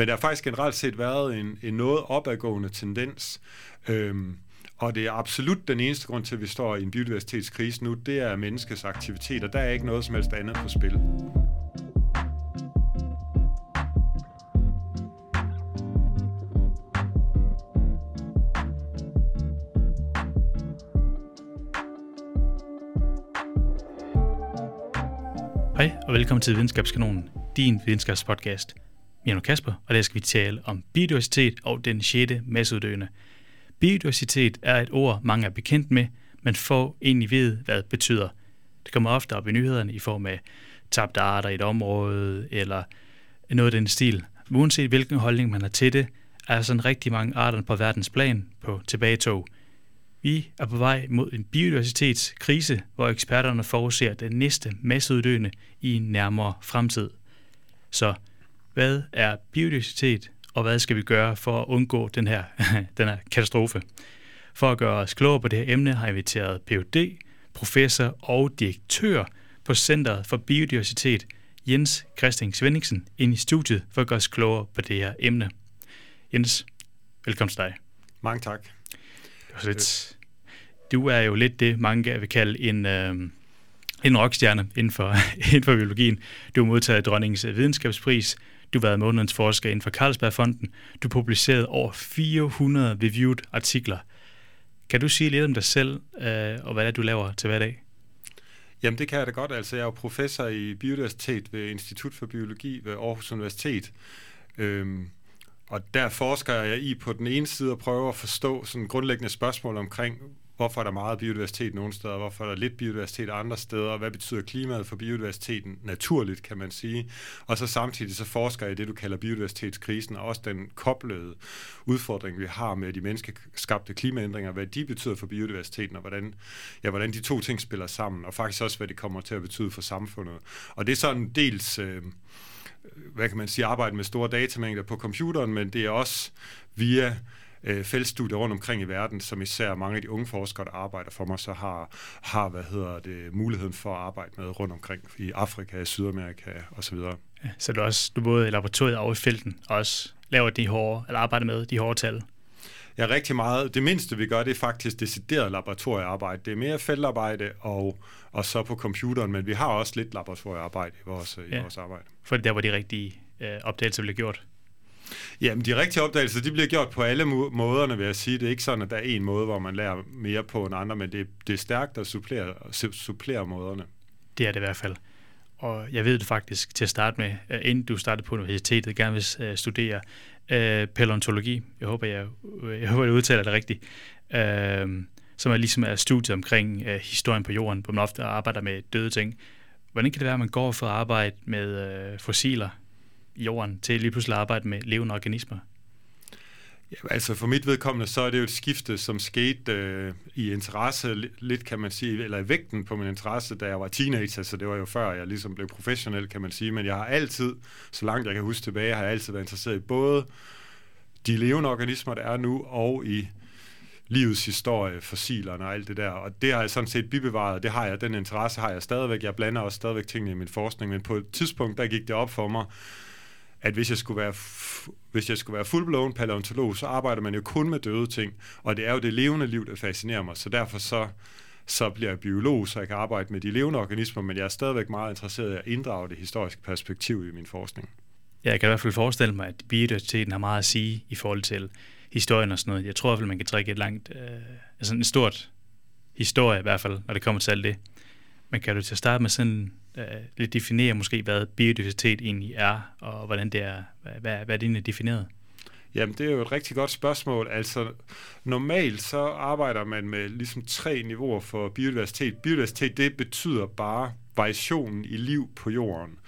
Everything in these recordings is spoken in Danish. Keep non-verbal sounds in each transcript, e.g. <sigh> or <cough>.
Men der har faktisk generelt set været en, en noget opadgående tendens. Øhm, og det er absolut den eneste grund til, at vi står i en biodiversitetskrise nu, det er menneskets aktiviteter. Der er ikke noget som helst andet på spil. Hej og velkommen til Videnskabskanonen, din videnskabspodcast. Jeg er Kasper, og der skal vi tale om biodiversitet og den 6. masseuddøende. Biodiversitet er et ord, mange er bekendt med, men få egentlig ved, hvad det betyder. Det kommer ofte op i nyhederne i form af tabte arter i et område, eller noget af den stil. Uanset hvilken holdning man har til det, er sådan rigtig mange arter på verdensplan på tilbagetog – vi er på vej mod en biodiversitetskrise, hvor eksperterne forudser den næste masseuddøende i en nærmere fremtid. Så hvad er biodiversitet, og hvad skal vi gøre for at undgå den her, <laughs> den her katastrofe? For at gøre os klogere på det her emne har jeg inviteret Ph.D., professor og direktør på Centeret for Biodiversitet, Jens Christian Svendingsen, ind i studiet for at gøre os klogere på det her emne. Jens, velkommen til dig. Mange tak. Lidt, du er jo lidt det, mange vil kalde en, øh, en rockstjerne inden for, <laughs> inden for biologien. Du har modtaget dronningens videnskabspris. Du har været månedens forsker inden for Carlsbergfonden. Du har publiceret over 400 reviewed artikler. Kan du sige lidt om dig selv, øh, og hvad det er, du laver til hverdag? Jamen det kan jeg da godt. Altså jeg er jo professor i biodiversitet ved Institut for Biologi ved Aarhus Universitet. Øhm, og der forsker jeg i på den ene side at prøve at forstå sådan grundlæggende spørgsmål omkring, hvorfor er der meget biodiversitet nogle steder, hvorfor er der lidt biodiversitet andre steder, hvad betyder klimaet for biodiversiteten naturligt, kan man sige. Og så samtidig så forsker jeg i det, du kalder biodiversitetskrisen, og også den koblede udfordring, vi har med de menneskeskabte klimaændringer, hvad de betyder for biodiversiteten, og hvordan, ja, hvordan de to ting spiller sammen, og faktisk også, hvad det kommer til at betyde for samfundet. Og det er sådan dels... Øh, hvad kan man sige, arbejde med store datamængder på computeren, men det er også via øh, feltstudier rundt omkring i verden, som især mange af de unge forskere, der arbejder for mig, så har, har hvad hedder det, muligheden for at arbejde med rundt omkring i Afrika, Sydamerika osv. Ja, så du også du både i laboratoriet og i felten også laver de hårde, eller arbejder med de hårde tal? Ja, rigtig meget. Det mindste, vi gør, det er faktisk decideret laboratoriearbejde. Det er mere feltarbejde og, og så på computeren, men vi har også lidt laboratoriearbejde i vores, ja. i vores arbejde. For det der, hvor de rigtige øh, opdagelser bliver gjort? Jamen, de rigtige opdagelser, de bliver gjort på alle måderne, vil jeg sige. Det er ikke sådan, at der er en måde, hvor man lærer mere på end andre, men det, det er stærkt at supplere, supplere måderne. Det er det i hvert fald. Og jeg ved det faktisk til at starte med, øh, inden du startede på universitetet, gerne vil øh, studere øh, paleontologi. Jeg håber, jeg, øh, jeg håber, jeg udtaler det rigtigt. Øh, som er ligesom er studiet omkring øh, historien på jorden, hvor man ofte arbejder med døde ting. Hvordan kan det være, at man går fra at arbejde med øh, fossiler jorden til lige pludselig at arbejde med levende organismer? Ja, altså for mit vedkommende, så er det jo et skifte, som skete øh, i interesse, lidt kan man sige, eller i vægten på min interesse, da jeg var teenager, så det var jo før jeg ligesom blev professionel, kan man sige, men jeg har altid, så langt jeg kan huske tilbage, har jeg altid været interesseret i både de levende organismer, der er nu, og i livets historie, fossilerne og alt det der. Og det har jeg sådan set bibevaret, det har jeg, den interesse har jeg stadigvæk. Jeg blander også stadigvæk tingene i min forskning, men på et tidspunkt, der gik det op for mig, at hvis jeg skulle være, hvis jeg skulle være fuldblåen paleontolog, så arbejder man jo kun med døde ting, og det er jo det levende liv, der fascinerer mig, så derfor så, så bliver jeg biolog, så jeg kan arbejde med de levende organismer, men jeg er stadigvæk meget interesseret i at inddrage det historiske perspektiv i min forskning. Ja, jeg kan i hvert fald forestille mig, at biodiversiteten har meget at sige i forhold til historien og sådan noget. Jeg tror i hvert fald, man kan trække et langt, øh, altså en stort historie i hvert fald, når det kommer til alt det. Men kan du til at starte med sådan øh, lidt definere måske, hvad biodiversitet egentlig er, og hvordan det er, hvad, hvad, hvad er det egentlig defineret? Jamen, det er jo et rigtig godt spørgsmål. Altså, normalt så arbejder man med ligesom tre niveauer for biodiversitet. Biodiversitet, det betyder bare variationen i liv på jorden.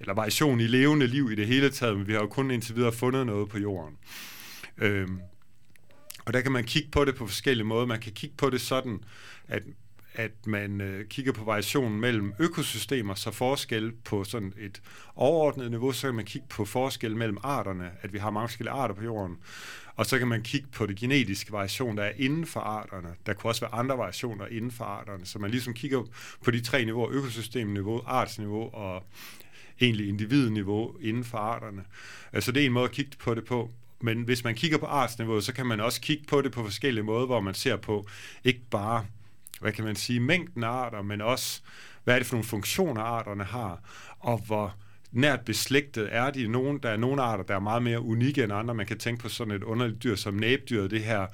Eller variation i levende liv i det hele taget, men vi har jo kun indtil videre fundet noget på jorden. Øhm, og der kan man kigge på det på forskellige måder. Man kan kigge på det sådan, at at man øh, kigger på variationen mellem økosystemer, så forskel på sådan et overordnet niveau, så kan man kigge på forskel mellem arterne, at vi har mange forskellige arter på jorden. Og så kan man kigge på det genetiske variation, der er inden for arterne. Der kunne også være andre variationer inden for arterne. Så man ligesom kigger på de tre niveauer, økosystemniveau, artsniveau og egentlig individniveau inden for arterne. Altså det er en måde at kigge på det på. Men hvis man kigger på artsniveauet, så kan man også kigge på det på forskellige måder, hvor man ser på ikke bare, hvad kan man sige, mængden af arter, men også, hvad er det for nogle funktioner, arterne har, og hvor nært beslægtet er de. Nogen, der er nogle arter, der er meget mere unikke end andre. Man kan tænke på sådan et underligt dyr som næbdyret, det her,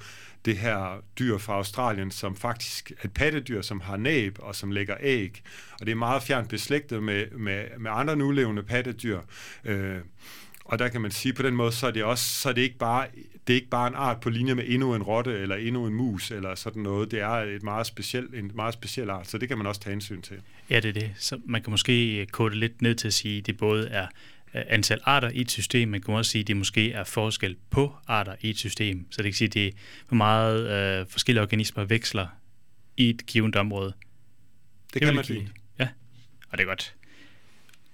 det her dyr fra Australien, som faktisk er et pattedyr, som har næb og som lægger æg. Og det er meget fjernt beslægtet med, med, med andre nulevende pattedyr. Øh, og der kan man sige, på den måde, så er det også, så er det ikke bare, det er ikke bare en art på linje med endnu en rotte, eller endnu en mus, eller sådan noget. Det er et meget speciel, en meget speciel art, så det kan man også tage hensyn til. Ja, det er det. Så man kan måske kode lidt ned til at sige, at det både er øh, antal arter i et system, man kan også sige, at det måske er forskel på arter i et system. Så det kan sige, at det er, hvor meget øh, forskellige organismer veksler i et givet område. Det, det kan man sige. Ja, og det er godt.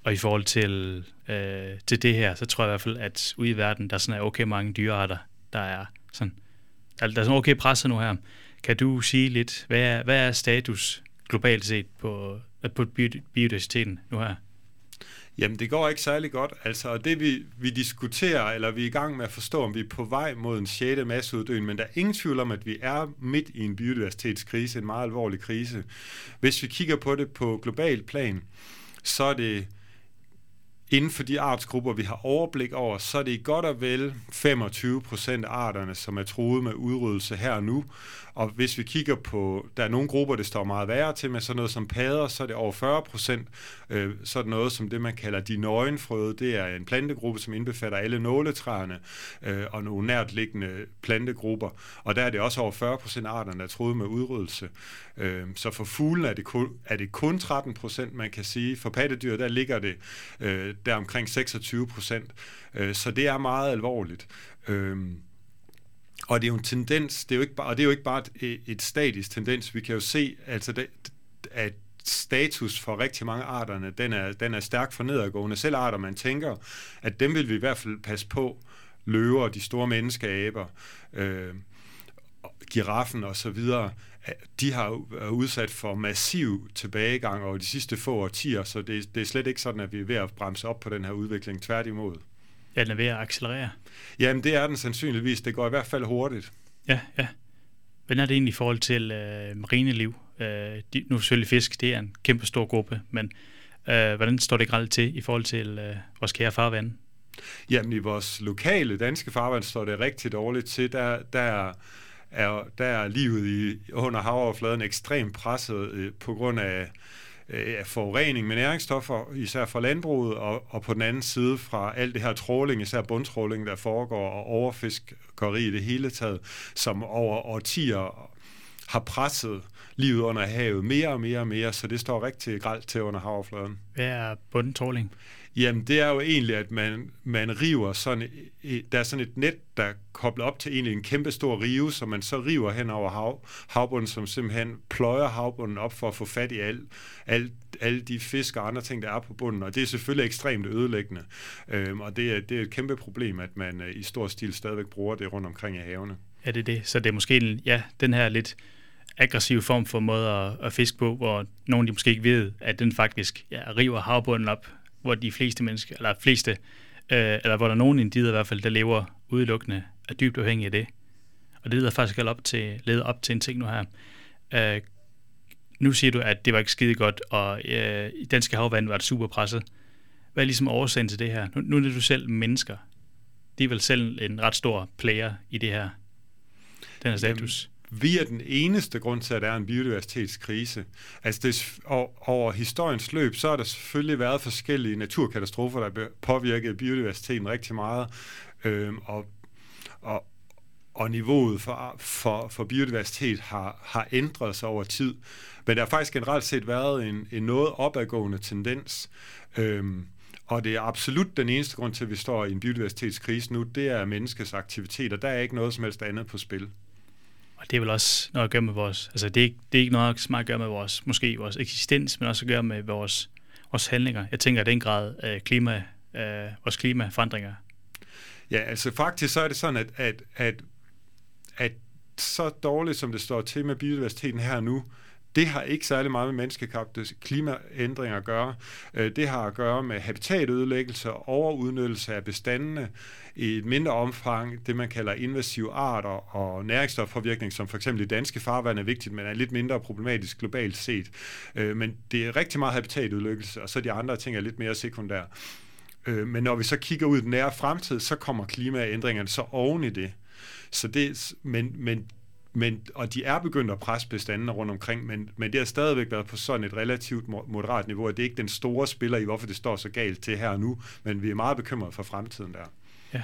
Og i forhold til, øh, til det her, så tror jeg i hvert fald, at ude i verden, der er sådan okay mange dyrearter, der er sådan, der, der er sådan okay presset nu her. Kan du sige lidt, hvad er, hvad er status globalt set på, på biodiversiteten nu her? Jamen, det går ikke særlig godt. Altså, det vi, vi diskuterer, eller vi er i gang med at forstå, om vi er på vej mod en 6. masseuddøen, men der er ingen tvivl om, at vi er midt i en biodiversitetskrise, en meget alvorlig krise. Hvis vi kigger på det på global plan, så er det inden for de artsgrupper, vi har overblik over, så er det godt og vel 25 procent af arterne, som er truet med udryddelse her og nu. Og hvis vi kigger på, der er nogle grupper, det står meget værre til med sådan noget som padder, så er det over 40 procent. Øh, så er det noget som det, man kalder de nøgenfrøde. Det er en plantegruppe, som indbefatter alle nåletræerne øh, og nogle nærtliggende plantegrupper. Og der er det også over 40 procent af arterne, der er truet med udryddelse. Øh, så for fuglen er det kun, er det kun 13 procent, man kan sige. For pattedyr, der ligger det øh, der omkring 26 procent. Øh, så det er meget alvorligt. Øh, og det er jo en tendens, det er jo ikke bare, og det er jo ikke bare et, et statisk tendens. Vi kan jo se, altså det, at status for rigtig mange arterne, den er, den er stærkt for nedadgående. Selv arter, man tænker, at dem vil vi i hvert fald passe på. Løver, de store menneskeaber, øh, giraffen og så videre, de har udsat for massiv tilbagegang over de sidste få årtier, så det, det er slet ikke sådan, at vi er ved at bremse op på den her udvikling. Tværtimod. Ja, den er ved at accelerere. Jamen, det er den sandsynligvis. Det går i hvert fald hurtigt. Ja, ja. Hvordan er det egentlig i forhold til øh, marineliv? Øh, de, nu selvfølgelig fisk, det er en kæmpe stor gruppe, men øh, hvordan står det grelt til i forhold til øh, vores kære farvand? Jamen, i vores lokale danske farvand står det rigtig dårligt til. Der, der er, der er livet i, under havoverfladen ekstremt presset øh, på grund af øh, forurening med næringsstoffer, især fra landbruget, og, og på den anden side fra alt det her tråling, især bundtråling, der foregår, og overfiskeri i det hele taget, som over årtier har presset livet under havet mere og mere og mere, så det står rigtig gralt til under havoverfladen. Hvad er bundtråling? Jamen, det er jo egentlig, at man, man river sådan, der er sådan et net, der kobler op til egentlig en kæmpe stor rive, som man så river hen over hav, havbunden, som simpelthen pløjer havbunden op for at få fat i al, al, alle de fisk og andre ting, der er på bunden, og det er selvfølgelig ekstremt ødelæggende. Øhm, og det er, det er et kæmpe problem, at man øh, i stor stil stadigvæk bruger det rundt omkring i havene. Ja, det er det. Så det er måske ja, den her lidt aggressiv form for måde at, at fiske på, hvor nogen de måske ikke ved, at den faktisk ja, river havbunden op hvor de fleste mennesker, eller fleste, øh, eller hvor der er nogen individer i hvert fald, der lever udelukkende, er dybt afhængige af det. Og det leder faktisk op til, leder op til en ting nu her. Øh, nu siger du, at det var ikke skide godt, og øh, danske havvand var det super presset. Hvad er ligesom årsagen til det her? Nu, nu er du selv mennesker. De er vel selv en ret stor player i det her, den her status. Vi er den eneste grund til, at der er en biodiversitetskrise. Altså det, over historiens løb, så har der selvfølgelig været forskellige naturkatastrofer, der påvirket biodiversiteten rigtig meget. Øhm, og, og, og niveauet for, for, for biodiversitet har, har ændret sig over tid. Men der har faktisk generelt set været en, en noget opadgående tendens. Øhm, og det er absolut den eneste grund til, at vi står i en biodiversitetskrise nu, det er menneskets aktiviteter. Der er ikke noget som helst andet på spil. Og det er vel også noget at gøre med vores, altså det er ikke, det er ikke noget som at gøre med vores, måske vores eksistens, men også at gøre med vores, vores handlinger. Jeg tænker, at den grad af klima, øh, vores klimaforandringer. Ja, altså faktisk så er det sådan, at, at, at, at så dårligt, som det står til med biodiversiteten her nu, det har ikke særlig meget med menneskekabte klimaændringer at gøre. Øh, det har at gøre med habitatødelæggelse overudnyttelse af bestandene i et mindre omfang, det man kalder invasive arter og næringsstofforvirkning, som for eksempel i danske farvand er vigtigt, men er lidt mindre problematisk globalt set. Øh, men det er rigtig meget habitatødelæggelse, og så de andre ting er lidt mere sekundære. Øh, men når vi så kigger ud i den nære fremtid, så kommer klimaændringerne så oven i det. Så det men, men men, og de er begyndt at presse bestandene rundt omkring, men, men det har stadigvæk været på sådan et relativt moderat niveau, at det er ikke den store spiller i, hvorfor det står så galt til her og nu, men vi er meget bekymrede for fremtiden der. Ja.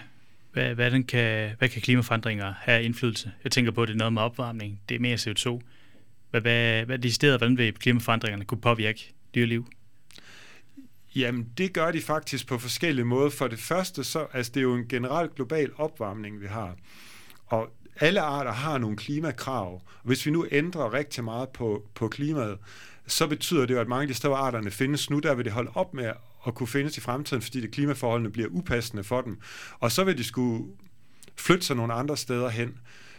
Hvad, hvad, den kan, hvad kan klimaforandringer have indflydelse? Jeg tænker på, at det er noget med opvarmning, det er mere CO2. Hvad, hvad, hvad de steder, hvordan vil klimaforandringerne kunne påvirke dyreliv? Jamen, det gør de faktisk på forskellige måder. For det første, så, altså det er jo en generel global opvarmning, vi har. Og alle arter har nogle klimakrav. Hvis vi nu ændrer rigtig meget på, på klimaet, så betyder det jo, at mange af de større arterne findes nu, der vil det holde op med at kunne findes i fremtiden, fordi det klimaforholdene bliver upassende for dem. Og så vil de skulle flytte sig nogle andre steder hen.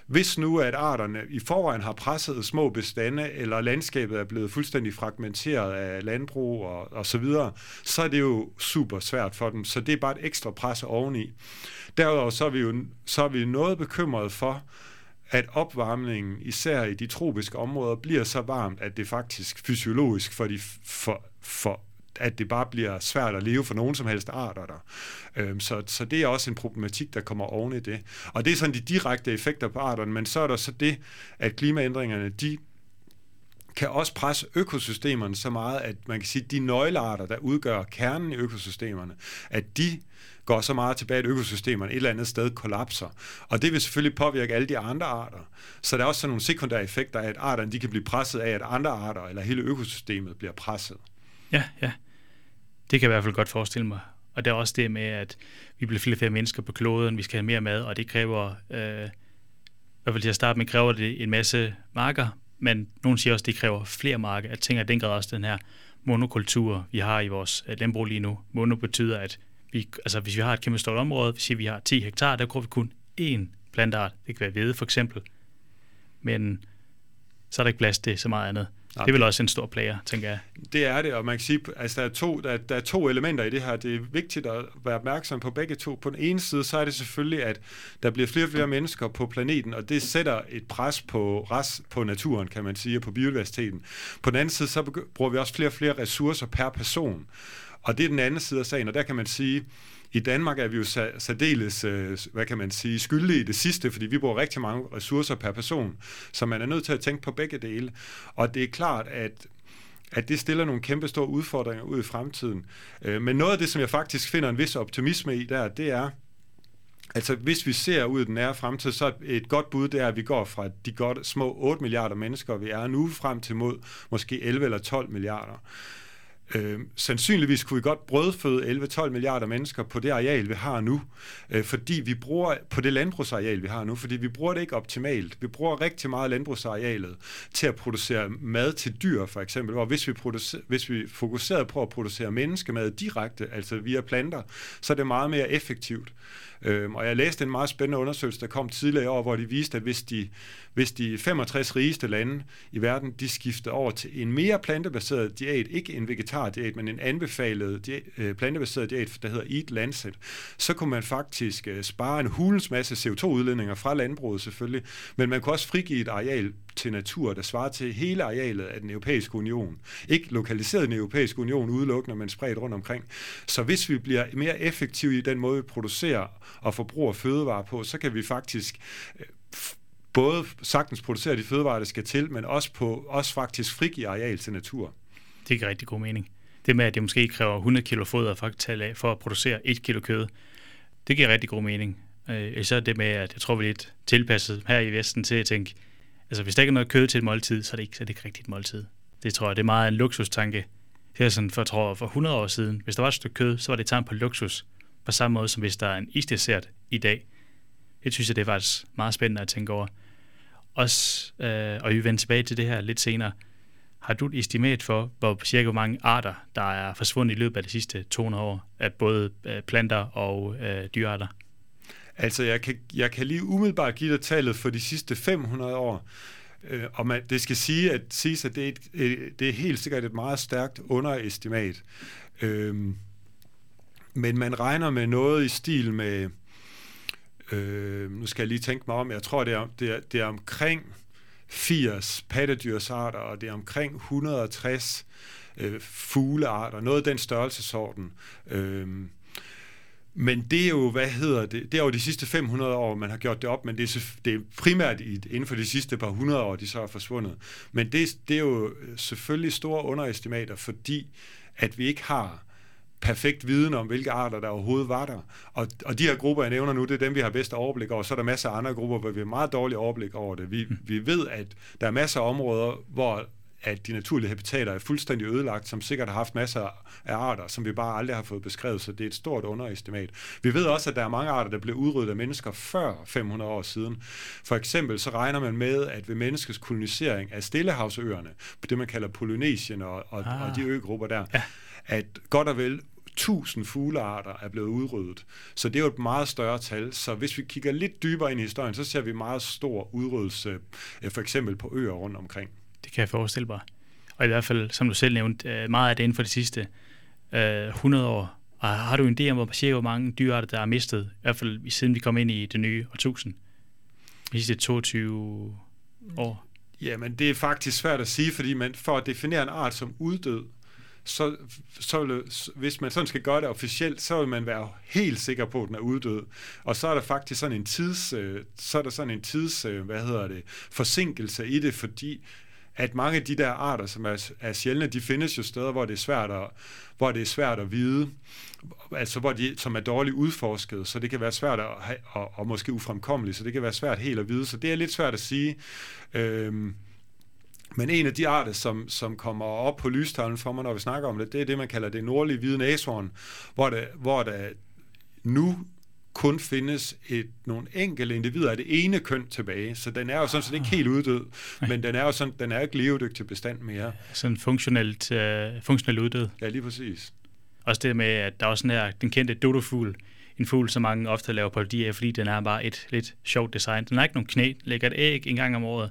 Hvis nu at arterne i forvejen har presset små bestande, eller landskabet er blevet fuldstændig fragmenteret af landbrug og, og så videre, så er det jo super svært for dem. Så det er bare et ekstra pres oveni. Derudover så er vi jo så er vi noget bekymrede for, at opvarmningen, især i de tropiske områder, bliver så varmt, at det faktisk fysiologisk for, de, for, for at det bare bliver svært at leve for nogen som helst arter der. Øhm, så, så det er også en problematik, der kommer oven i det. Og det er sådan de direkte effekter på arterne, men så er der så det, at klimaændringerne, de kan også presse økosystemerne så meget, at man kan sige, at de nøglearter, der udgør kernen i økosystemerne, at de går så meget tilbage, at økosystemerne et eller andet sted kollapser. Og det vil selvfølgelig påvirke alle de andre arter. Så der er også sådan nogle sekundære effekter af, at arterne de kan blive presset af, at andre arter eller hele økosystemet bliver presset. Ja, ja. Det kan jeg i hvert fald godt forestille mig. Og der er også det med, at vi bliver flere og flere mennesker på kloden, vi skal have mere mad, og det kræver, øh, i hvert fald til at starte med, kræver det en masse marker, men nogen siger også, at det kræver flere marker. Jeg tænker, at den grad også den her monokultur, vi har i vores øh, landbrug lige nu. Mono betyder, at vi, altså hvis vi har et kæmpe stort område, hvis vi har 10 hektar, der går vi kun én plantart. Det kan være hvede for eksempel. Men så er der ikke plads til så meget andet. Nej, det er vel også en stor player, tænker jeg. Det er det, og man kan sige, at altså, der, er to, der, der er to elementer i det her. Det er vigtigt at være opmærksom på begge to. På den ene side, så er det selvfølgelig, at der bliver flere og flere mennesker på planeten, og det sætter et pres på, res, på naturen, kan man sige, og på biodiversiteten. På den anden side, så bruger vi også flere og flere ressourcer per person. Og det er den anden side af sagen, og der kan man sige, i Danmark er vi jo særdeles, øh, hvad kan man sige, skyldige i det sidste, fordi vi bruger rigtig mange ressourcer per person, så man er nødt til at tænke på begge dele. Og det er klart, at at det stiller nogle kæmpe store udfordringer ud i fremtiden. Øh, men noget af det, som jeg faktisk finder en vis optimisme i der, det er, Altså, hvis vi ser ud i den nære fremtid, så er et godt bud, det er, at vi går fra de godt små 8 milliarder mennesker, vi er nu, frem til mod måske 11 eller 12 milliarder. Øh, sandsynligvis kunne vi godt brødføde 11-12 milliarder mennesker på det areal, vi har nu, øh, fordi vi bruger på det landbrugsareal, vi har nu, fordi vi bruger det ikke optimalt. Vi bruger rigtig meget landbrugsarealet til at producere mad til dyr, for eksempel, hvor hvis vi, producer, hvis vi fokuserede på at producere menneskemad direkte, altså via planter, så er det meget mere effektivt. Øhm, og jeg læste en meget spændende undersøgelse, der kom tidligere i år, hvor de viste, at hvis de, hvis de 65 rigeste lande i verden, de skifter over til en mere plantebaseret diæt, ikke en vegetardiæt, men en anbefalet diæt, øh, plantebaseret diæt, der hedder Eat Lancet, så kunne man faktisk øh, spare en hulens masse CO2-udledninger fra landbruget selvfølgelig, men man kunne også frigive et areal til natur, der svarer til hele arealet af den europæiske union. Ikke lokaliseret i den europæiske union udelukkende, men spredt rundt omkring. Så hvis vi bliver mere effektive i den måde, vi producerer og forbruger fødevarer på, så kan vi faktisk øh, både sagtens producere de fødevarer, der skal til, men også, på, også faktisk frigive areal til natur. Det giver rigtig god mening. Det med, at det måske kræver 100 kilo foder for at producere 1 kilo kød, det giver rigtig god mening. Øh, især det med, at jeg tror, vi er lidt tilpasset her i Vesten til at tænke, altså hvis der ikke er noget kød til et måltid, så er det ikke, så er det ikke rigtigt et måltid. Det tror jeg, det er meget en luksustanke. Her sådan for, tror jeg, for 100 år siden. Hvis der var et stykke kød, så var det et tegn på luksus. På samme måde som hvis der er en isdessert i dag. Det synes jeg, det er faktisk meget spændende at tænke over. Også, øh, og vi vender tilbage til det her lidt senere. Har du et estimat for, hvor cirka hvor mange arter, der er forsvundet i løbet af de sidste 200 år, af både øh, planter og øh, dyrearter? Altså, jeg kan, jeg kan lige umiddelbart give dig tallet for de sidste 500 år. Øh, og man, det skal sige, at, siges, at det, er et, øh, det er helt sikkert et meget stærkt underestimat. Øhm, men man regner med noget i stil med, øh, nu skal jeg lige tænke mig om, jeg tror, det er, det er, det er omkring 80 pattedyrsarter, og det er omkring 160 øh, fuglearter, noget af den størrelsesorden. Øh, men det er jo, hvad hedder det, det er jo de sidste 500 år, man har gjort det op, men det er, det er primært i, inden for de sidste par hundrede år, de så er forsvundet. Men det, det er jo selvfølgelig store underestimater, fordi at vi ikke har perfekt viden om, hvilke arter der overhovedet var der. Og, og de her grupper, jeg nævner nu, det er dem, vi har bedst overblik over. Så er der masser af andre grupper, hvor vi har meget dårlig overblik over det. Vi, mm. vi ved, at der er masser af områder, hvor at de naturlige habitater er fuldstændig ødelagt, som sikkert har haft masser af arter, som vi bare aldrig har fået beskrevet, så det er et stort underestimat. Vi ved også, at der er mange arter, der blev udryddet af mennesker før 500 år siden. For eksempel så regner man med, at ved menneskets kolonisering af Stillehavsøerne, det man kalder Polynesien og, og, ah. og de øgrupper der, ja. at godt og vel 1000 fuglearter er blevet udryddet. Så det er jo et meget større tal. Så hvis vi kigger lidt dybere ind i historien, så ser vi meget stor udryddelse, øh, for eksempel på øer rundt omkring. Det kan jeg forestille mig. Og i hvert fald, som du selv nævnte, øh, meget af det inden for de sidste øh, 100 år. Og har du en idé om, hvor, cirka, hvor mange dyrearter, der er mistet, i hvert fald siden vi kom ind i det nye årtusind? De sidste 22 år? Jamen, det er faktisk svært at sige, fordi man, for at definere en art som uddød, så, så vil, hvis man sådan skal gøre det officielt, så vil man være helt sikker på, at den er uddød. Og så er der faktisk sådan en tids, øh, så er der sådan en tids, øh, hvad hedder det, forsinkelse i det, fordi at mange af de der arter, som er, er sjældne, de findes jo steder, hvor det er svært at, hvor det er svært at vide, altså hvor de, som er dårligt udforsket, så det kan være svært at have, og, og måske ufremkommeligt, så det kan være svært helt at vide, så det er lidt svært at sige. Øhm, men en af de arter, som, som kommer op på lystavlen for mig, når vi snakker om det, det er det, man kalder det nordlige hvide næshorn, hvor det, hvor der nu kun findes et, nogle enkelte individer af det ene køn tilbage, så den er jo sådan set ikke helt uddød, men den er jo sådan, den er ikke levedygtig bestand mere. Sådan funktionelt, uh, funktionelt uddød. Ja, lige præcis. Også det med, at der er også sådan her, den kendte dodofugl, en fugl, som mange ofte laver parodi af, fordi den er bare et lidt sjovt design. Den har ikke nogen knæ, lægger et æg en gang om året,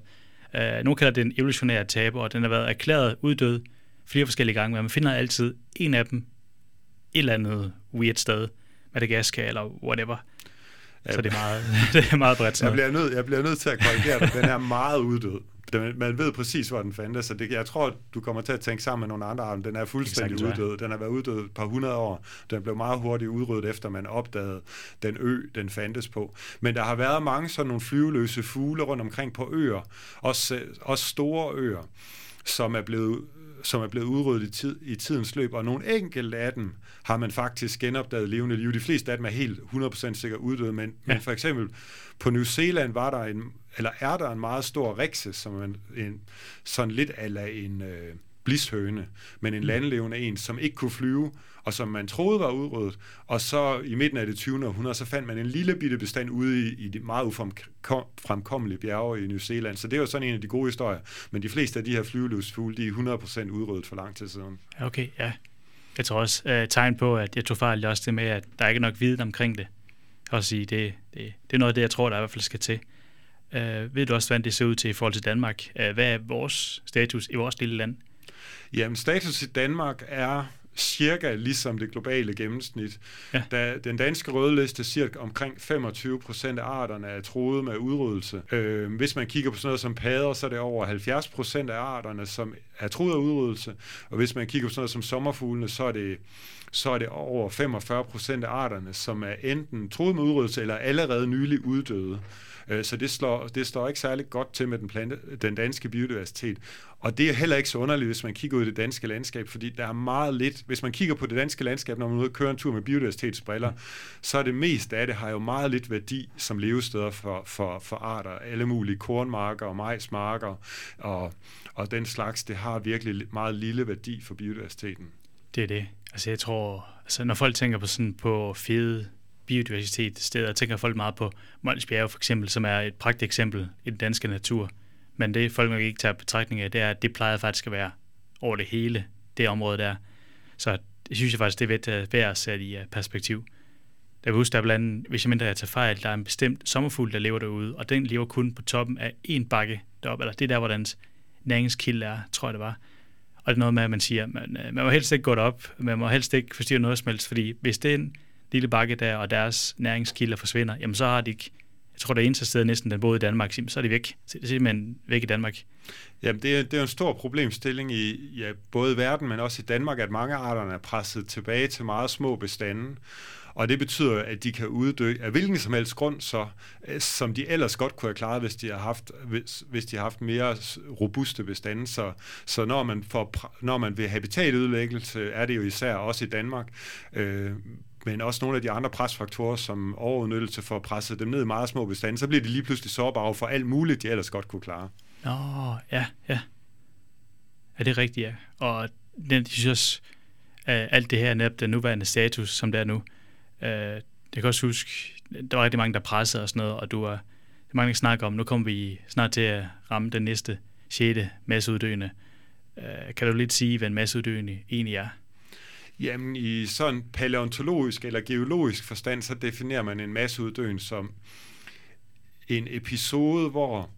Uh, nogle kalder det en evolutionær taber, og den har været erklæret uddød flere forskellige gange, men man finder altid en af dem et eller andet weird sted, Madagaskar eller whatever. Ja. Så det er meget, <laughs> det er meget bredt. Jeg bliver, nødt, jeg bliver nødt til at korrigere dig. Den er meget uddød. Man ved præcis, hvor den fandtes, så det, jeg tror, du kommer til at tænke sammen med nogle andre arter. Den er fuldstændig uddød. Den har været uddød et par hundrede år. Den blev meget hurtigt udryddet, efter man opdagede den ø, den fandtes på. Men der har været mange sådan nogle flyveløse fugle rundt omkring på øer, også, også store øer, som er blevet som er blevet udryddet i, tid, i tidens løb, og nogle enkelte af dem har man faktisk genopdaget levende liv. De fleste af dem er helt 100% sikkert uddøde, men, ja. men for eksempel på New Zealand var der en, eller er der en meget stor rikse, som en, en sådan lidt ala en øh, blishøne, men en mm. landlevende en, som ikke kunne flyve, og som man troede var udryddet. Og så i midten af det 20. århundrede, så fandt man en lille bitte bestand ude i, i de meget ufremkommelige bjerge i New Zealand. Så det var sådan en af de gode historier. Men de fleste af de her flyveløsfugle, de er 100% udryddet for lang tid siden. Okay, ja. Jeg tror også uh, tegn på, at jeg tog fejl også det med, at der ikke er nok viden omkring det. Også sige, det, det, det er noget af det, jeg tror, der i hvert fald skal til. Uh, ved du også, hvordan det ser ud til i forhold til Danmark? Uh, hvad er vores status i vores lille land? Jamen, status i Danmark er cirka ligesom det globale gennemsnit. Ja. Da den danske rødliste siger omkring 25 procent af arterne er troet med udryddelse. Øh, hvis man kigger på sådan noget som padder, så er det over 70 procent af arterne, som er troet af udryddelse. Og hvis man kigger på sådan noget som sommerfuglene, så er det så er det over 45 procent af arterne, som er enten troet med udryddelse eller allerede nylig uddøde. Øh, så det slår, det slår ikke særlig godt til med den, plante, den danske biodiversitet. Og det er heller ikke så underligt, hvis man kigger ud i det danske landskab, fordi der er meget lidt, hvis man kigger på det danske landskab, når man ude kører en tur med biodiversitetsbriller, så er det mest af det har jo meget lidt værdi som levesteder for, for, for arter. Alle mulige kornmarker og majsmarker og, og den slags, det har virkelig meget lille værdi for biodiversiteten. Det er det. Altså jeg tror, altså når folk tænker på sådan på fede biodiversitet steder, tænker folk meget på Mols Bjerge for eksempel, som er et pragt eksempel i den danske natur. Men det folk nok ikke tager betragtning af, det er, at det plejer faktisk at være over det hele, det område der. Så det synes jeg faktisk, det er værd at sætte i øh, perspektiv. Der vil huske, der er blandt hvis jeg mindre jeg tager fejl, der er en bestemt sommerfugl, der lever derude, og den lever kun på toppen af en bakke deroppe, eller det er der, hvor dens næringskilde er, tror jeg det var. Og det er noget med, at man siger, man, øh, man må helst ikke gå derop, man må helst ikke forstyrre noget som helst, fordi hvis det lille bakke der, og deres næringskilder forsvinder, jamen så har de ikke, jeg tror det eneste sted næsten, den boede i Danmark, så er de væk. Så det er simpelthen væk i Danmark. Jamen, det er, det er en stor problemstilling i ja, både i verden, men også i Danmark, at mange arterne er presset tilbage til meget små bestande. Og det betyder, at de kan uddø af hvilken som helst grund, så, øh, som de ellers godt kunne have klaret, hvis de har haft, hvis, hvis de har haft mere robuste bestande. Så, så når, man får, når man vil habitatudlæggelse, er det jo især også i Danmark, øh, men også nogle af de andre presfaktorer, som overudnyttelse for at presse dem ned i meget små bestande, så bliver de lige pludselig sårbare for alt muligt, de ellers godt kunne klare. Nå, ja, ja. Er det rigtigt, ja. Og jeg synes også, alt det her netop den nuværende status, som det er nu, Øh, jeg kan også huske, der var rigtig mange, der pressede og sådan noget, og du var, det mange, der snakker om, nu kommer vi snart til at ramme den næste 6. masseuddøende. Øh, kan du lidt sige, hvad en masseuddøende egentlig er? Jamen, i sådan paleontologisk eller geologisk forstand, så definerer man en masseuddøen som en episode, hvor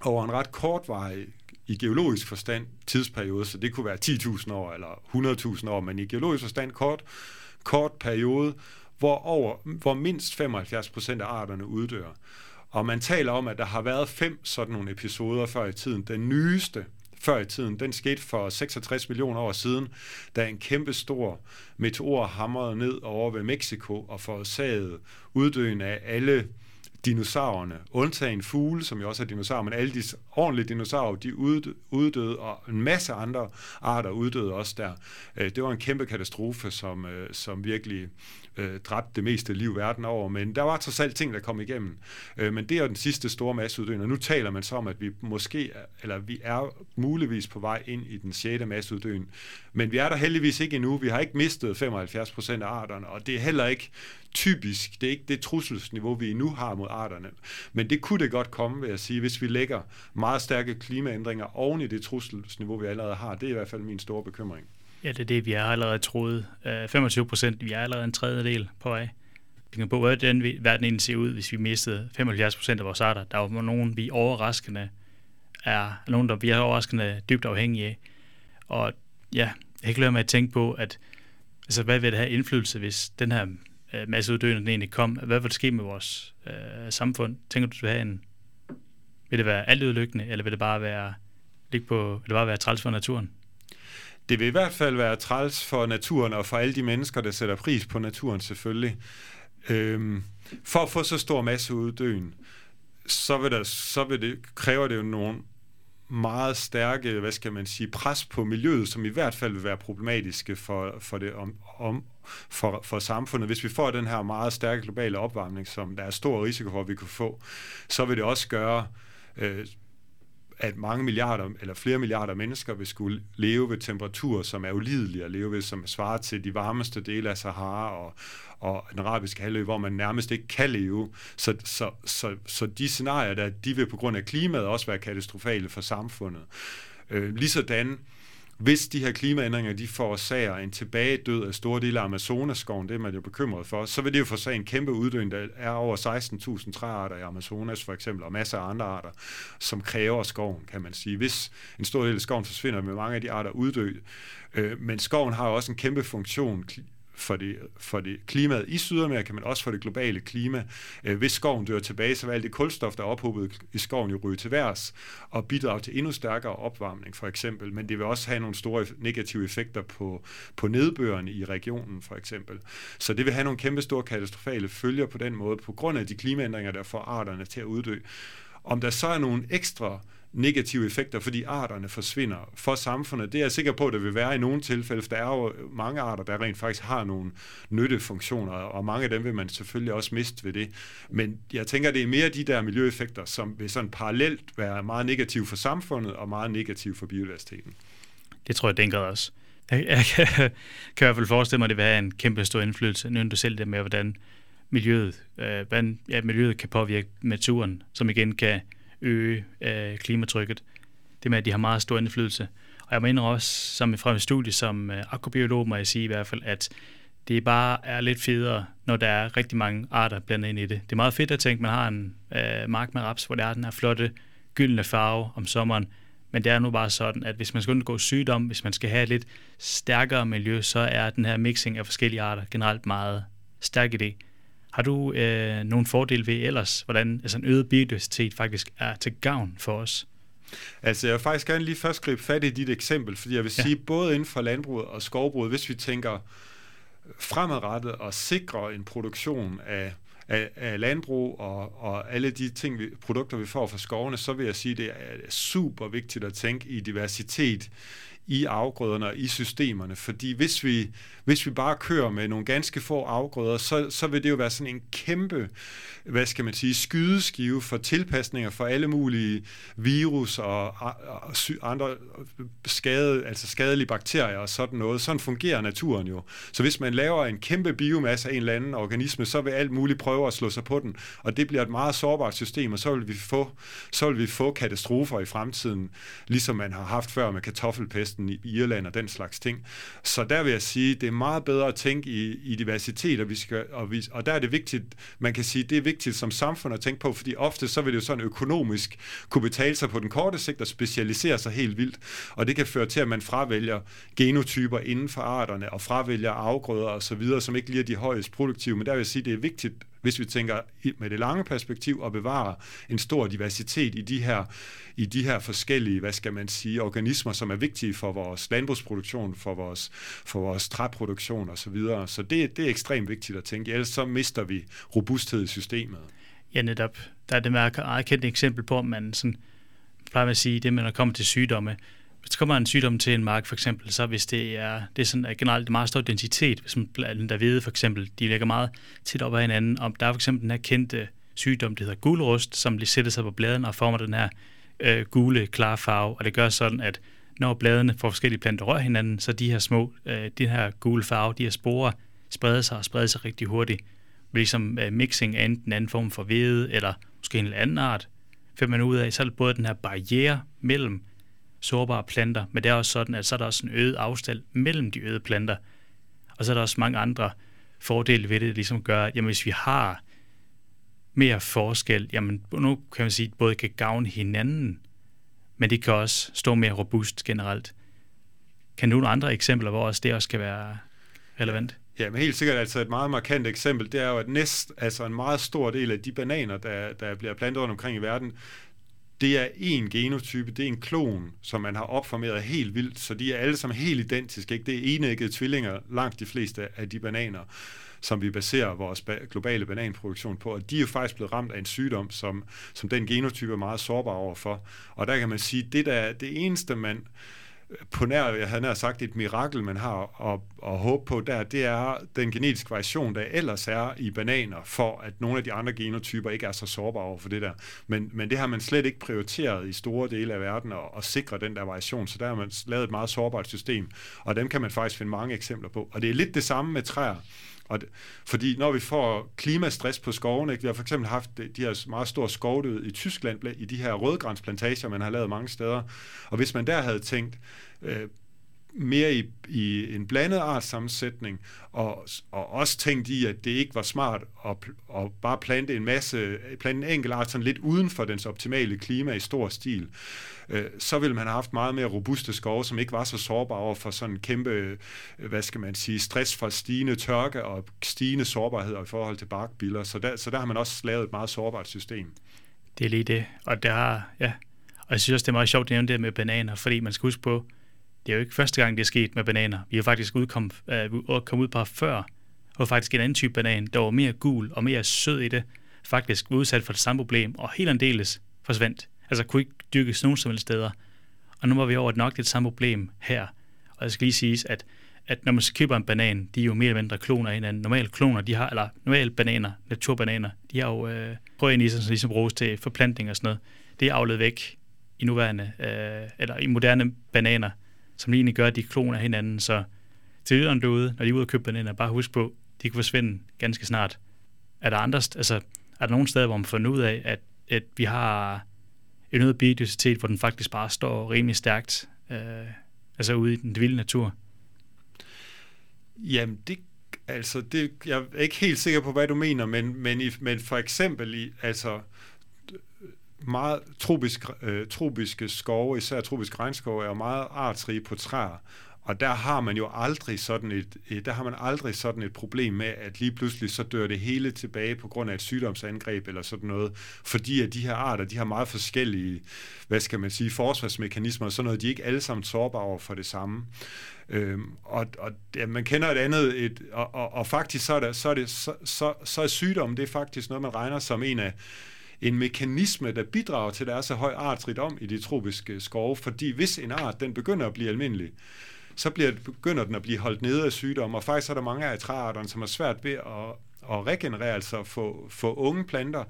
over en ret kortvarig i geologisk forstand tidsperiode, så det kunne være 10.000 år eller 100.000 år, men i geologisk forstand kort, kort periode, hvor, over, hvor mindst 75 procent af arterne uddør. Og man taler om, at der har været fem sådan nogle episoder før i tiden. Den nyeste før i tiden, den skete for 66 millioner år siden, da en kæmpe stor meteor hamrede ned over ved Mexico og forårsagede uddøen af alle dinosaurerne, undtagen fugle, som jo også er dinosaurer, men alle de ordentlige dinosaurer, de uddøde, og en masse andre arter uddøde også der. Øh, det var en kæmpe katastrofe, som, øh, som virkelig øh, dræbte det meste liv verden over, men der var trods alt ting, der kom igennem. Øh, men det er den sidste store masseuddøen, og nu taler man så om, at vi måske, eller vi er muligvis på vej ind i den sjette masseuddøen, men vi er der heldigvis ikke endnu. Vi har ikke mistet 75 procent af arterne, og det er heller ikke typisk, det er ikke det trusselsniveau, vi nu har mod arterne. Men det kunne det godt komme, vil jeg sige, hvis vi lægger meget stærke klimaændringer oven i det trusselsniveau, vi allerede har. Det er i hvert fald min store bekymring. Ja, det er det, vi har allerede troet. Øh, 25 procent, vi er allerede en tredjedel på vej. Vi kan på, hvordan verden egentlig ser ud, hvis vi mistede 75 procent af vores arter. Der var nogen, vi overraskende er, nogen, der vi er overraskende dybt afhængige af. Og ja, jeg kan ikke lade mig at tænke på, at altså, hvad vil det have indflydelse, hvis den her øh, masseuddøende den egentlig kom? Hvad vil der ske med vores øh, samfund? Tænker du, at have en, vil det være alt udlykkende, eller vil det bare være, ligge på, vil det bare være træls for naturen? det vil i hvert fald være træls for naturen og for alle de mennesker, der sætter pris på naturen selvfølgelig. Øhm, for at få så stor masse uddøen, så vil, der, så vil det, kræver det jo nogle meget stærke, hvad skal man sige, pres på miljøet, som i hvert fald vil være problematiske for, for, det, om, om, for, for samfundet. Hvis vi får den her meget stærke globale opvarmning, som der er stor risiko for, at vi kan få, så vil det også gøre øh, at mange milliarder eller flere milliarder mennesker vil skulle leve ved temperaturer, som er ulidelige at leve ved, som svarer til de varmeste dele af Sahara og, og den arabiske halvø, hvor man nærmest ikke kan leve. Så, så, så, så de scenarier, der, de vil på grund af klimaet også være katastrofale for samfundet. Øh, ligesådan hvis de her klimaændringer, de forårsager en tilbagedød af store dele af Amazonaskoven, det er man jo bekymret for, så vil det jo forårsage en kæmpe uddøen. Der er over 16.000 træarter i Amazonas for eksempel, og masser af andre arter, som kræver skoven, kan man sige. Hvis en stor del af skoven forsvinder, med mange af de arter uddø. Øh, men skoven har også en kæmpe funktion for det, for det klimaet i Sydamerika, men også for det globale klima. Øh, hvis skoven dør tilbage, så vil alt det kulstof, der er ophobet i skoven, jo ryge til værs og bidrage til endnu stærkere opvarmning, for eksempel. Men det vil også have nogle store negative effekter på, på nedbørene i regionen, for eksempel. Så det vil have nogle kæmpe store katastrofale følger på den måde, på grund af de klimaændringer, der får arterne til at uddø. Om der så er nogle ekstra negative effekter, fordi arterne forsvinder for samfundet. Det er jeg sikker på, at det vil være i nogle tilfælde, for der er jo mange arter, der rent faktisk har nogle nyttefunktioner, og mange af dem vil man selvfølgelig også miste ved det. Men jeg tænker, det er mere de der miljøeffekter, som vil sådan parallelt være meget negative for samfundet og meget negative for biodiversiteten. Det tror jeg, den grad også. Jeg, jeg kan, kan i hvert fald forestille mig, at det vil have en kæmpe stor indflydelse. Nu du selv det med, hvordan miljøet, øh, hvordan, ja, miljøet kan påvirke naturen, som igen kan øge øh, klimatrykket. Det med, at de har meget stor indflydelse. Og jeg mener også, som fra mit studie som øh, akrobiolog, må jeg sige i hvert fald, at det bare er lidt federe, når der er rigtig mange arter blandet ind i det. Det er meget fedt at tænke, at man har en øh, mark med raps, hvor der er den her flotte gyldne farve om sommeren, men det er nu bare sådan, at hvis man skal undgå sygdom, hvis man skal have et lidt stærkere miljø, så er den her mixing af forskellige arter generelt meget stærk idé. Har du øh, nogle fordele ved ellers, hvordan altså en øget biodiversitet faktisk er til gavn for os? Altså, jeg vil faktisk gerne lige først gribe fat i dit eksempel, fordi jeg vil ja. sige, både inden for landbruget og skovbruget, hvis vi tænker fremadrettet og sikre en produktion af, af, af landbrug og, og alle de ting, vi, produkter, vi får fra skovene, så vil jeg sige, det er super vigtigt at tænke i diversitet i afgrøderne og i systemerne, fordi hvis vi, hvis vi bare kører med nogle ganske få afgrøder, så, så vil det jo være sådan en kæmpe, hvad skal man sige, skydeskive for tilpasninger for alle mulige virus og, og andre skade, altså skadelige bakterier og sådan noget. Sådan fungerer naturen jo. Så hvis man laver en kæmpe biomasse af en eller anden organisme, så vil alt muligt prøve at slå sig på den, og det bliver et meget sårbart system, og så vil vi få, så vil vi få katastrofer i fremtiden, ligesom man har haft før med kartoffelpest kartoffelpesten i Irland og den slags ting. Så der vil jeg sige, det er meget bedre at tænke i, i diversitet, og, vi skal, og, vi, og der er det vigtigt, man kan sige, det er vigtigt som samfund at tænke på, fordi ofte så vil det jo sådan økonomisk kunne betale sig på den korte sigt og specialisere sig helt vildt, og det kan føre til, at man fravælger genotyper inden for arterne, og fravælger afgrøder og så videre, som ikke lige er de højest produktive, men der vil jeg sige, det er vigtigt hvis vi tænker med det lange perspektiv, og bevarer en stor diversitet i de her, i de her forskellige, hvad skal man sige, organismer, som er vigtige for vores landbrugsproduktion, for vores, for vores træproduktion osv. Så, videre. så det, det er ekstremt vigtigt at tænke, ellers så mister vi robusthed i systemet. Ja, netop. Der er det meget kendt eksempel på, at man sådan, plejer at sige, det med at komme til sygdomme, hvis der kommer en sygdom til en mark for eksempel, så hvis det er, det er sådan at generelt meget stor densitet, hvis man der ved for eksempel, de ligger meget tæt op ad hinanden, om der er for eksempel den her kendte sygdom, det hedder gulrust, som lige sætter sig på bladene og former den her øh, gule, klare farve, og det gør sådan, at når bladene får forskellige planter rører hinanden, så de her små, øh, de her gule farve, de her sporer, spreder sig og spreder sig rigtig hurtigt. Ligesom øh, mixing af enten anden form for hvede, eller måske en eller anden art, finder man ud af, så er det både den her barriere mellem sårbare planter, men det er også sådan, at så er der også en øget afstand mellem de øde planter. Og så er der også mange andre fordele ved det, ligesom gør, at jamen, hvis vi har mere forskel, jamen nu kan man sige, at både kan gavne hinanden, men det kan også stå mere robust generelt. Kan du nogle andre eksempler, hvor også det også kan være relevant? Ja, men helt sikkert altså et meget markant eksempel, det er jo, at næst, altså en meget stor del af de bananer, der, der bliver plantet rundt omkring i verden, det er en genotype, det er en klon, som man har opformeret helt vildt, så de er alle sammen helt identiske. Ikke? Det er enæggede tvillinger, langt de fleste af de bananer, som vi baserer vores globale bananproduktion på, og de er jo faktisk blevet ramt af en sygdom, som, som den genotype er meget sårbar overfor. Og der kan man sige, det der det eneste, man på nær, jeg havde nær sagt, et mirakel, man har at, at håbe på der, det er den genetiske variation, der ellers er i bananer, for at nogle af de andre genotyper ikke er så sårbare over for det der. Men, men det har man slet ikke prioriteret i store dele af verden at, at sikre den der variation, så der har man lavet et meget sårbart system, og dem kan man faktisk finde mange eksempler på. Og det er lidt det samme med træer. Og det, fordi når vi får klimastress på skovene, ikke? vi har for eksempel haft de her meget store skovdød i Tyskland, i de her rødgrænsplantager, man har lavet mange steder, og hvis man der havde tænkt, øh, mere i, i en blandet artsammensætning, og, og også tænkt i, at det ikke var smart at, at bare plante en masse, plante en enkelt art sådan lidt uden for dens optimale klima i stor stil, øh, så ville man have haft meget mere robuste skove, som ikke var så sårbare over for sådan en kæmpe, øh, hvad skal man sige, stress fra stigende tørke og stigende sårbarhed i forhold til barkbiller. Så der, så der har man også lavet et meget sårbart system. Det er lige det, og der har, ja, og jeg synes også, det er meget sjovt at nævne det med bananer, fordi man skal huske på, det er jo ikke første gang, det er sket med bananer. Vi har faktisk udkom, øh, kommet ud på før, og faktisk en anden type banan, der var mere gul og mere sød i det, faktisk var udsat for det samme problem, og helt andeles forsvandt. Altså kunne ikke dyrkes nogen som helst steder. Og nu var vi over nok det samme problem her. Og jeg skal lige sige, at, at når man køber en banan, de er jo mere eller mindre kloner af hinanden. Normale kloner, de har, eller normale bananer, naturbananer, de har jo øh, prøvet i sig, som ligesom bruges til forplantning og sådan noget. Det er avlet væk i nuværende, øh, eller i moderne bananer som egentlig gør, at de kloner hinanden. Så til yderen derude, når de er ude og købe bananer, bare husk på, de kan forsvinde ganske snart. Er der andre, altså, er der nogle steder, hvor man får ud af, at, at vi har en øget biodiversitet, hvor den faktisk bare står rimelig stærkt, øh, altså ude i den vilde natur? Jamen, det, altså, det, jeg er ikke helt sikker på, hvad du mener, men, men, i, men for eksempel i, altså, meget tropisk, øh, tropiske skove, især tropisk regnskov, er meget artsrige på træer. Og der har man jo aldrig sådan et, øh, der har man aldrig sådan et problem med, at lige pludselig så dør det hele tilbage på grund af et sygdomsangreb eller sådan noget, fordi at de her arter, de har meget forskellige, hvad skal man sige, forsvarsmekanismer og sådan noget, de er ikke alle sammen sårbare over for det samme. Øhm, og og ja, man kender et andet, et, og, og, og faktisk så er, der, så, er det, så, så, så er sygdom, det er faktisk noget, man regner som en af en mekanisme, der bidrager til, at der er så høj artsrigdom i de tropiske skove, fordi hvis en art, den begynder at blive almindelig, så bliver, begynder den at blive holdt nede af sygdomme, og faktisk er der mange af træarterne, som har svært ved at, at regenerere, altså få, få unge planter,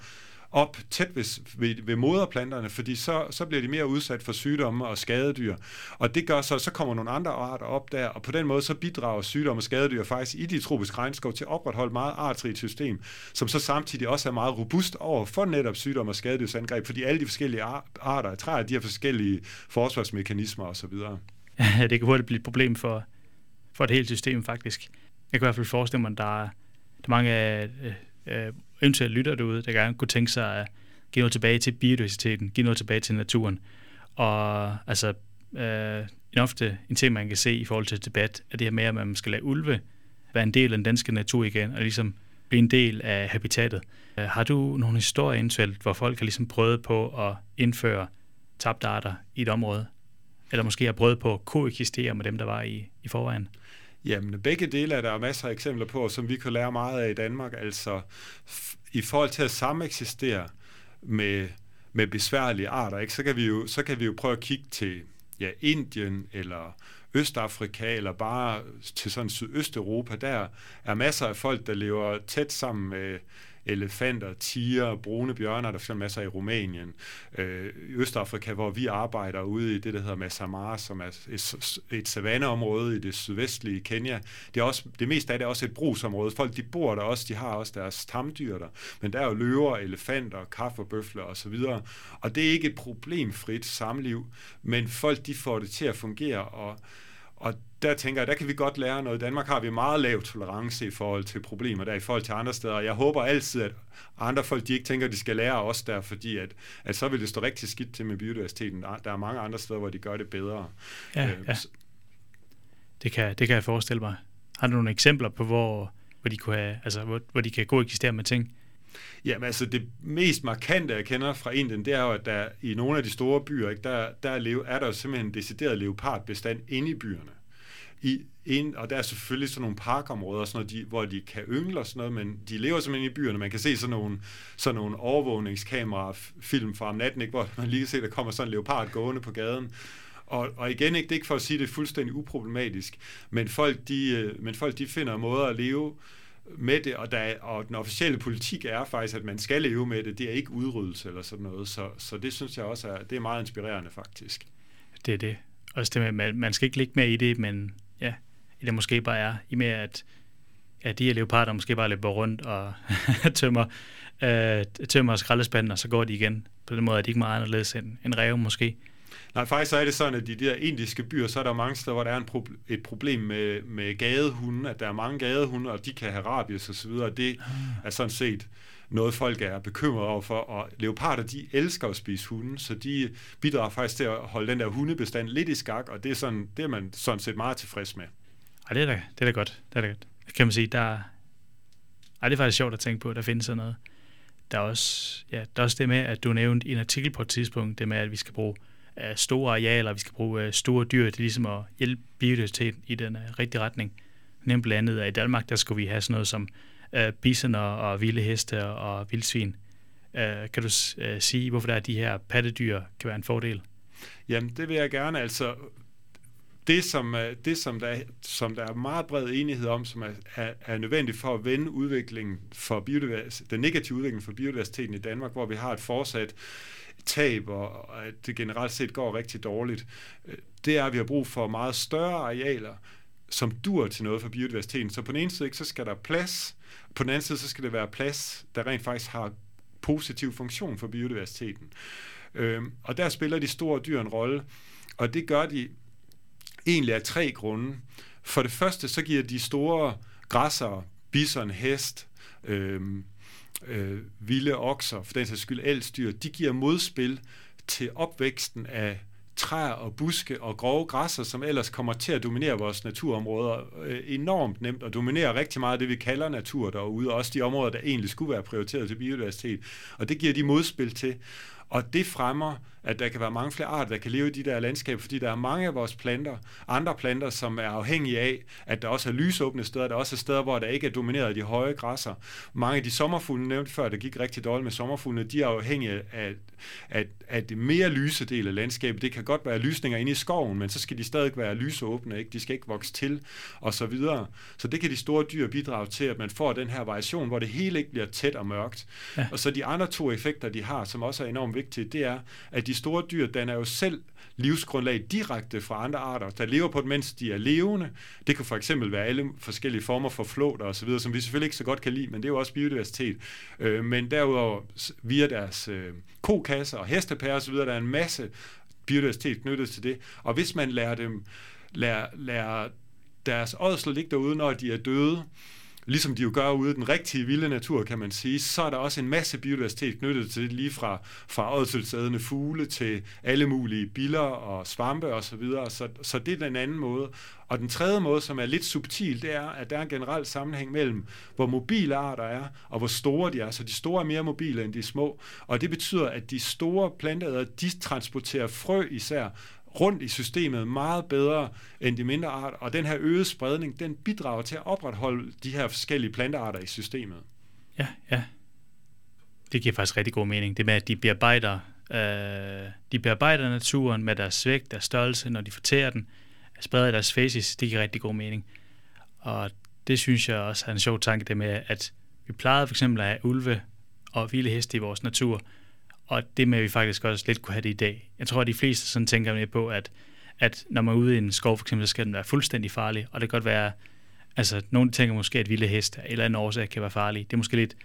op tæt ved, ved, ved moderplanterne, fordi så, så bliver de mere udsat for sygdomme og skadedyr. Og det gør så, så kommer nogle andre arter op der, og på den måde så bidrager sygdomme og skadedyr faktisk i de tropiske regnskov til at opretholde meget artrigt system, som så samtidig også er meget robust over for netop sygdomme og skadedyrsangreb, fordi alle de forskellige arter af træer, de har forskellige forsvarsmekanismer osv. <laughs> det kan hurtigt blive et problem for, for et helt system faktisk. Jeg kan i hvert fald forestille mig, at der er, der er mange øh, øh, eventuelt lytter derude, der gerne kunne tænke sig at give noget tilbage til biodiversiteten, give noget tilbage til naturen. Og altså, øh, en ofte en ting, man kan se i forhold til debat, er det her med, at man skal lade ulve være en del af den danske natur igen, og ligesom blive en del af habitatet. Øh, har du nogle historier eventuelt, hvor folk har ligesom prøvet på at indføre tabte arter i et område? Eller måske har prøvet på at koexistere med dem, der var i, i forvejen? Jamen, begge dele er der masser af eksempler på, som vi kan lære meget af i Danmark. Altså, i forhold til at sameksistere med, med besværlige arter, ikke, så, kan vi jo, så kan vi jo prøve at kigge til ja, Indien eller Østafrika eller bare til sådan Sydøsteuropa. Der er masser af folk, der lever tæt sammen med elefanter, tiger, brune bjørner, der er masser i Rumænien, øh, i Østafrika, hvor vi arbejder ude i det, der hedder Massamar, som er et, et savanneområde i det sydvestlige Kenya. Det er også, det meste af det er også et brugsområde. Folk, de bor der også, de har også deres tamdyr der, men der er jo løver, elefanter, kaffebøfler osv., og det er ikke et problemfrit samliv, men folk, de får det til at fungere, og og der tænker jeg, der kan vi godt lære noget. I Danmark har vi meget lav tolerance i forhold til problemer der, i forhold til andre steder. Jeg håber altid, at andre folk, de ikke tænker, at de skal lære os der, fordi at, at så vil det stå rigtig skidt til med biodiversiteten. Der er mange andre steder, hvor de gør det bedre. Ja, øh, ja. Det, kan, det kan jeg forestille mig. Har du nogle eksempler på, hvor, hvor, de, kunne have, altså, hvor, hvor de kan gå eksistere med ting? Jamen altså det mest markante, jeg kender fra Indien, det er jo, at der i nogle af de store byer, ikke, der, der er, er der jo simpelthen en decideret leopardbestand inde i byerne. I, ind, og der er selvfølgelig sådan nogle parkområder, sådan noget, de, hvor de kan yngle og sådan noget, men de lever simpelthen i byerne. Man kan se sådan nogle, sådan nogle overvågningskamera film fra om natten, ikke, hvor man lige kan se, der kommer sådan en leopard gående på gaden. Og, og igen, ikke, det er ikke for at sige, at det er fuldstændig uproblematisk, men folk, de, øh, men folk de finder måder at leve med det, og, der, og den officielle politik er faktisk, at man skal leve med det. Det er ikke udryddelse eller sådan noget. Så, så det synes jeg også er, det er meget inspirerende faktisk. Det er det. Også det med, man skal ikke ligge med i det, men ja, det måske bare er, i med at ja, de her leoparder måske bare løber rundt og <laughs> tømmer, øh, tømmer skraldespanden, og så går de igen. På den måde er de ikke meget anderledes end, end ræve måske. Nej, faktisk så er det sådan, at i de der indiske byer, så er der mange steder, hvor der er en pro- et problem med, med gadehunde, at der er mange gadehunde, og de kan have rabies og så videre, og det ah. er sådan set noget, folk er bekymret over for, og leoparder, de elsker at spise hunde, så de bidrager faktisk til at holde den der hundebestand lidt i skak, og det er, sådan, det er man sådan set meget tilfreds med. Ej, det er da, det er da godt. Det er da godt. Kan man sige, der ej, det er faktisk sjovt at tænke på, at der findes sådan noget. Der er også, ja, der er også det med, at du nævnte i en artikel på et tidspunkt, det med, at vi skal bruge af store arealer, vi skal bruge øh, store dyr til ligesom at hjælpe biodiversiteten i den øh, rigtige retning. Nemt blandt andet, at i Danmark, der skulle vi have sådan noget som uh, bisoner og, vilde heste og vildsvin. Uh, kan du uh, sige, hvorfor der er de her pattedyr kan være en fordel? Jamen, det vil jeg gerne. Altså, det, som, det som, der, som der er meget bred enighed om, som er, er, er nødvendigt for at vende udviklingen for den negative udvikling for biodiversiteten i Danmark, hvor vi har et fortsat tab, og at det generelt set går rigtig dårligt, øh, det er, at vi har brug for meget større arealer, som dur til noget for biodiversiteten. Så på den ene side, så skal der plads, på den anden side, så skal det være plads, der rent faktisk har positiv funktion for biodiversiteten. Øhm, og der spiller de store dyr en rolle, og det gør de egentlig af tre grunde. For det første, så giver de store græsser, bison, hest, øhm, øh, vilde okser, for den sags skyld elstyr, de giver modspil til opvæksten af træer og buske og grove græsser, som ellers kommer til at dominere vores naturområder øh, enormt nemt og dominere rigtig meget af det, vi kalder natur derude, og også de områder, der egentlig skulle være prioriteret til biodiversitet. Og det giver de modspil til. Og det fremmer, at der kan være mange flere arter, der kan leve i de der landskaber, fordi der er mange af vores planter, andre planter, som er afhængige af, at der også er lysåbne steder, der også er steder, hvor der ikke er domineret af de høje græsser. Mange af de sommerfugle, nævnte før, der gik rigtig dårligt med sommerfuglene, de er afhængige af, af, af det mere lyse del af landskabet. Det kan godt være lysninger inde i skoven, men så skal de stadig være lysåbne, ikke? de skal ikke vokse til, og så videre. Så det kan de store dyr bidrage til, at man får den her variation, hvor det hele ikke bliver tæt og mørkt. Ja. Og så de andre to effekter, de har, som også er enormt vigtige, det er, at de store dyr danner jo selv livsgrundlag direkte fra andre arter, der lever på det, mens de er levende. Det kan for eksempel være alle forskellige former for flåter osv., som vi selvfølgelig ikke så godt kan lide, men det er jo også biodiversitet. Øh, men derudover via deres øh, kokasser og hestepærer osv., der er en masse biodiversitet knyttet til det. Og hvis man lærer dem, lærer, lærer deres ådsler ligge derude, når de er døde, ligesom de jo gør ude i den rigtige vilde natur, kan man sige, så er der også en masse biodiversitet knyttet til det, lige fra, fra ådselsædende fugle til alle mulige biller og svampe osv., så, videre. så, så det er den anden måde. Og den tredje måde, som er lidt subtil, det er, at der er en generel sammenhæng mellem, hvor mobile arter er, og hvor store de er. Så de store er mere mobile end de små. Og det betyder, at de store planteæder, de transporterer frø især rundt i systemet meget bedre end de mindre arter, og den her øgede spredning, den bidrager til at opretholde de her forskellige plantearter i systemet. Ja, ja. Det giver faktisk rigtig god mening. Det med, at de bearbejder, øh, de bearbejder naturen med deres vægt, deres størrelse, når de fortærer den, spreder deres faces, det giver rigtig god mening. Og det synes jeg også er en sjov tanke, det med, at vi plejede for eksempel at have ulve og vilde heste i vores natur, og det med, at vi faktisk også lidt kunne have det i dag. Jeg tror, at de fleste sådan tænker med på, at, at når man er ude i en skov, for eksempel, så skal den være fuldstændig farlig. Og det kan godt være, altså nogle tænker måske, at vilde heste eller en årsag kan være farlige. Det er måske lidt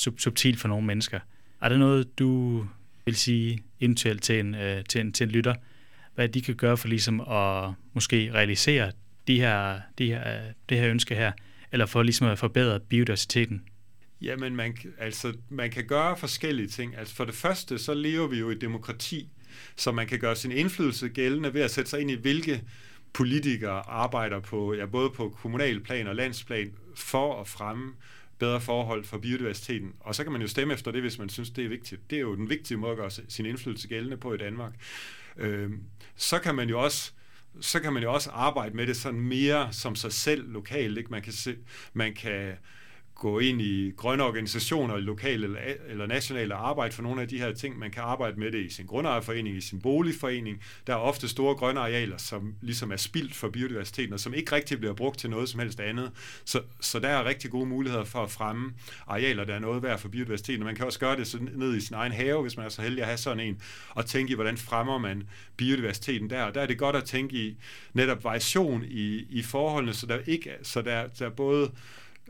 sub- subtilt for nogle mennesker. Er der noget, du vil sige eventuelt til en, øh, til en, til en lytter, hvad de kan gøre for ligesom at måske realisere de her, de her, øh, det her ønske her, eller for ligesom at forbedre biodiversiteten? Jamen, man, altså, man kan gøre forskellige ting. Altså, for det første, så lever vi jo i demokrati, så man kan gøre sin indflydelse gældende ved at sætte sig ind i, hvilke politikere arbejder på, ja, både på kommunal plan og landsplan, for at fremme bedre forhold for biodiversiteten. Og så kan man jo stemme efter det, hvis man synes, det er vigtigt. Det er jo den vigtige måde at gøre sin indflydelse gældende på i Danmark. Øh, så kan man jo også så kan man jo også arbejde med det sådan mere som sig selv lokalt. Ikke? Man kan, se, man kan gå ind i grønne organisationer, lokale eller, eller nationale, og arbejde for nogle af de her ting. Man kan arbejde med det i sin grundejerforening, i sin boligforening. Der er ofte store grønne arealer, som ligesom er spildt for biodiversiteten, og som ikke rigtig bliver brugt til noget som helst andet. Så, så der er rigtig gode muligheder for at fremme arealer, der er noget værd for biodiversiteten. Og man kan også gøre det så ned i sin egen have, hvis man er så heldig at have sådan en, og tænke i, hvordan fremmer man biodiversiteten der. Og der er det godt at tænke i netop variation i, i forholdene, så der ikke så der, der både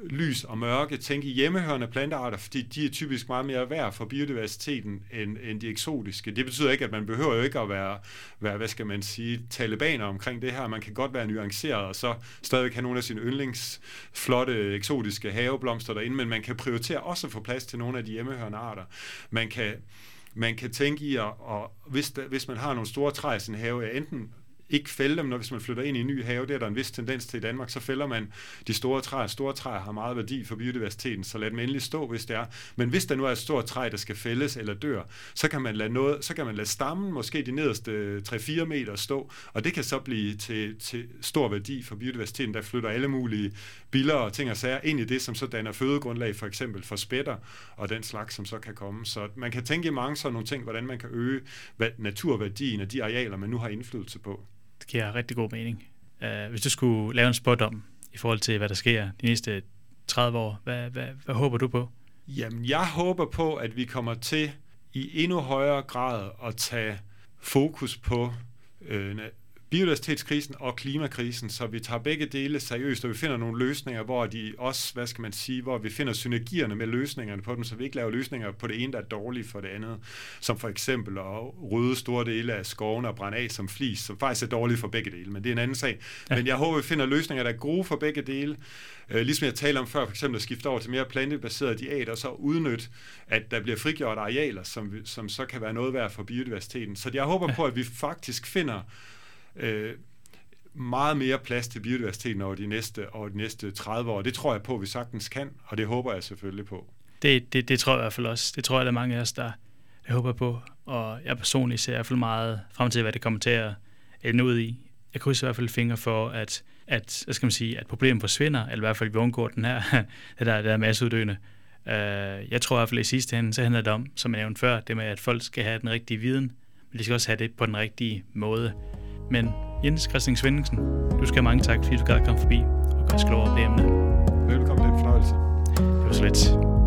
lys og mørke, tænke i hjemmehørende plantearter, fordi de er typisk meget mere værd for biodiversiteten end, end de eksotiske. Det betyder ikke, at man behøver jo ikke at være, være, hvad skal man sige, talibaner omkring det her. Man kan godt være nuanceret, og så stadigvæk have nogle af sine yndlings flotte, eksotiske haveblomster derinde, men man kan prioritere også at få plads til nogle af de hjemmehørende arter. Man kan, man kan tænke i, at, og hvis, der, hvis man har nogle store træer i sin have, enten ikke fælde dem, når hvis man flytter ind i en ny have. Det er der en vis tendens til i Danmark. Så fælder man de store træer. Store træer har meget værdi for biodiversiteten, så lad dem endelig stå, hvis det er. Men hvis der nu er et stort træ, der skal fældes eller dør, så kan man lade, noget, så kan man lade stammen, måske de nederste 3-4 meter stå, og det kan så blive til, til stor værdi for biodiversiteten, der flytter alle mulige biller og ting og sager ind i det, som så danner fødegrundlag for eksempel for spætter og den slags, som så kan komme. Så man kan tænke i mange sådan nogle ting, hvordan man kan øge naturværdien af de arealer, man nu har indflydelse på. Det giver rigtig god mening. Uh, hvis du skulle lave en spådom i forhold til, hvad der sker de næste 30 år, hvad, hvad, hvad håber du på? Jamen, jeg håber på, at vi kommer til i endnu højere grad at tage fokus på øh, biodiversitetskrisen og klimakrisen, så vi tager begge dele seriøst, og vi finder nogle løsninger, hvor de også, hvad skal man sige, hvor vi finder synergierne med løsningerne på dem, så vi ikke laver løsninger på det ene, der er dårlige for det andet, som for eksempel at rydde store dele af skoven og brænde af som flis, som faktisk er dårlige for begge dele, men det er en anden sag. Ja. Men jeg håber, vi finder løsninger, der er gode for begge dele, øh, ligesom jeg talte om før, for eksempel at skifte over til mere plantebaseret diæt, og så udnytte, at der bliver frigjort arealer, som, som så kan være noget værd for biodiversiteten. Så jeg håber ja. på, at vi faktisk finder øh, meget mere plads til biodiversiteten over de næste, over de næste 30 år. Det tror jeg på, at vi sagtens kan, og det håber jeg selvfølgelig på. Det, det, det tror jeg i hvert fald også. Det tror jeg, der er mange af os, der jeg håber på. Og jeg personligt ser i hvert fald meget frem til, hvad det kommer til at ende ud i. Jeg krydser i hvert fald fingre for, at, at, hvad skal man sige, at problemet forsvinder, eller i hvert fald, vi undgår den her, <laughs> det der, der masseuddøende. Uh, øh, jeg tror i hvert fald i sidste ende, så handler det om, som jeg nævnte før, det med, at folk skal have den rigtige viden, men de skal også have det på den rigtige måde. Men Jens Christian Svendingsen, du skal have mange tak, fordi du gad komme forbi og gøre os klogere på det emne. Velkommen, det er en fornøjelse. Det var slet.